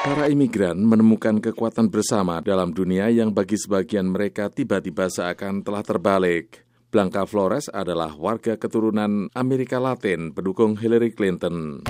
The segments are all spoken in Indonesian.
Para imigran menemukan kekuatan bersama dalam dunia yang bagi sebagian mereka tiba-tiba seakan telah terbalik. Blanca Flores adalah warga keturunan Amerika Latin pendukung Hillary Clinton.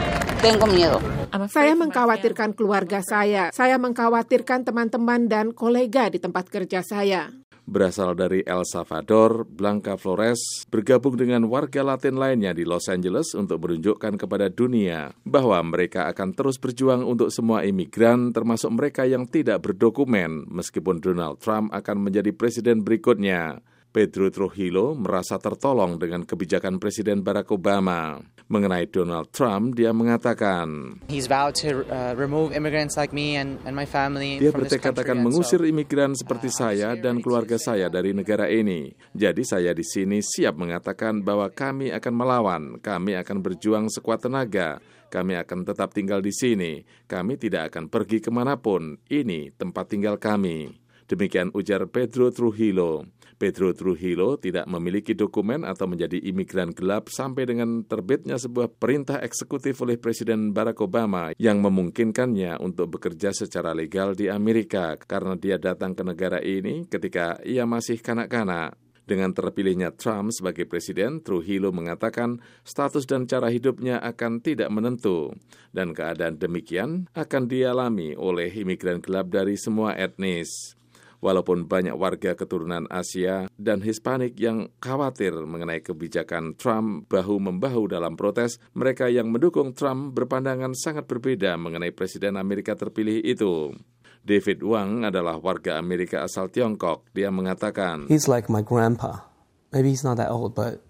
Saya mengkhawatirkan keluarga saya, saya mengkhawatirkan teman-teman dan kolega di tempat kerja saya. Berasal dari El Salvador, Blanca Flores bergabung dengan warga Latin lainnya di Los Angeles untuk menunjukkan kepada dunia bahwa mereka akan terus berjuang untuk semua imigran termasuk mereka yang tidak berdokumen meskipun Donald Trump akan menjadi presiden berikutnya. Pedro Trujillo merasa tertolong dengan kebijakan Presiden Barack Obama. Mengenai Donald Trump, dia mengatakan, He's vowed to remove immigrants like me and, and my family Dia bertekad akan mengusir imigran seperti saya dan keluarga saya dari negara ini. Jadi saya di sini siap mengatakan bahwa kami akan melawan, kami akan berjuang sekuat tenaga, kami akan tetap tinggal di sini, kami tidak akan pergi ke mana pun, ini tempat tinggal kami. Demikian ujar Pedro Trujillo. Pedro Trujillo tidak memiliki dokumen atau menjadi imigran gelap sampai dengan terbitnya sebuah perintah eksekutif oleh Presiden Barack Obama yang memungkinkannya untuk bekerja secara legal di Amerika karena dia datang ke negara ini ketika ia masih kanak-kanak. Dengan terpilihnya Trump sebagai presiden, Trujillo mengatakan status dan cara hidupnya akan tidak menentu, dan keadaan demikian akan dialami oleh imigran gelap dari semua etnis. Walaupun banyak warga keturunan Asia dan Hispanik yang khawatir mengenai kebijakan Trump bahu-membahu dalam protes, mereka yang mendukung Trump berpandangan sangat berbeda mengenai Presiden Amerika terpilih itu. David Wang adalah warga Amerika asal Tiongkok. Dia mengatakan, He's like my grandpa. Maybe he's not that old, but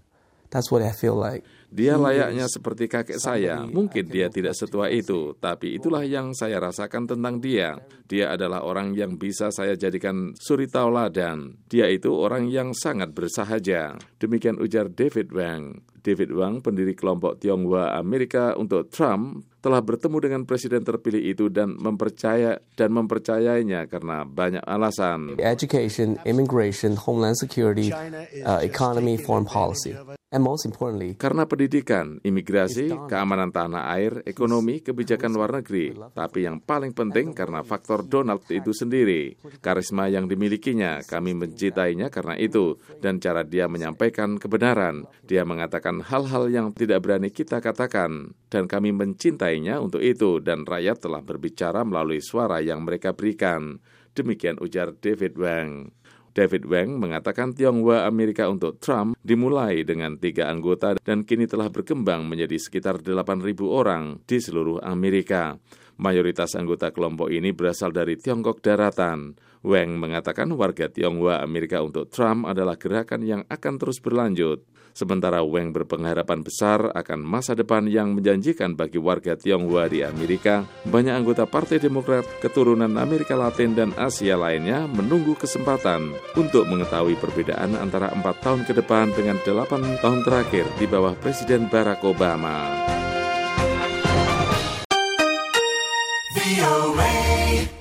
that's what I feel like. Dia layaknya seperti kakek saya. Mungkin dia tidak setua itu, tapi itulah yang saya rasakan tentang dia. Dia adalah orang yang bisa saya jadikan suri tauladan. Dia itu orang yang sangat bersahaja. Demikian ujar David Wang. David Wang, pendiri kelompok Tionghoa Amerika untuk Trump, telah bertemu dengan presiden terpilih itu dan mempercaya dan mempercayainya karena banyak alasan. Education, immigration, homeland security, uh, economy, foreign policy. And most importantly, Karena pendidikan, imigrasi, keamanan tanah air, ekonomi, kebijakan luar negeri. Tapi yang paling penting karena faktor Donald itu sendiri. Karisma yang dimilikinya, kami mencintainya karena itu. Dan cara dia menyampaikan kebenaran. Dia mengatakan hal-hal yang tidak berani kita katakan. Dan kami mencintainya untuk itu. Dan rakyat telah berbicara melalui suara yang mereka berikan. Demikian ujar David Wang. David Wang mengatakan Tionghoa Amerika untuk Trump dimulai dengan tiga anggota dan kini telah berkembang menjadi sekitar 8.000 orang di seluruh Amerika. Mayoritas anggota kelompok ini berasal dari Tiongkok daratan. Wang mengatakan warga Tionghoa Amerika untuk Trump adalah gerakan yang akan terus berlanjut. Sementara Wang berpengharapan besar akan masa depan yang menjanjikan bagi warga Tionghoa di Amerika, banyak anggota Partai Demokrat, keturunan Amerika Latin dan Asia lainnya menunggu kesempatan untuk mengetahui perbedaan antara empat tahun ke depan dengan delapan tahun terakhir di bawah Presiden Barack Obama.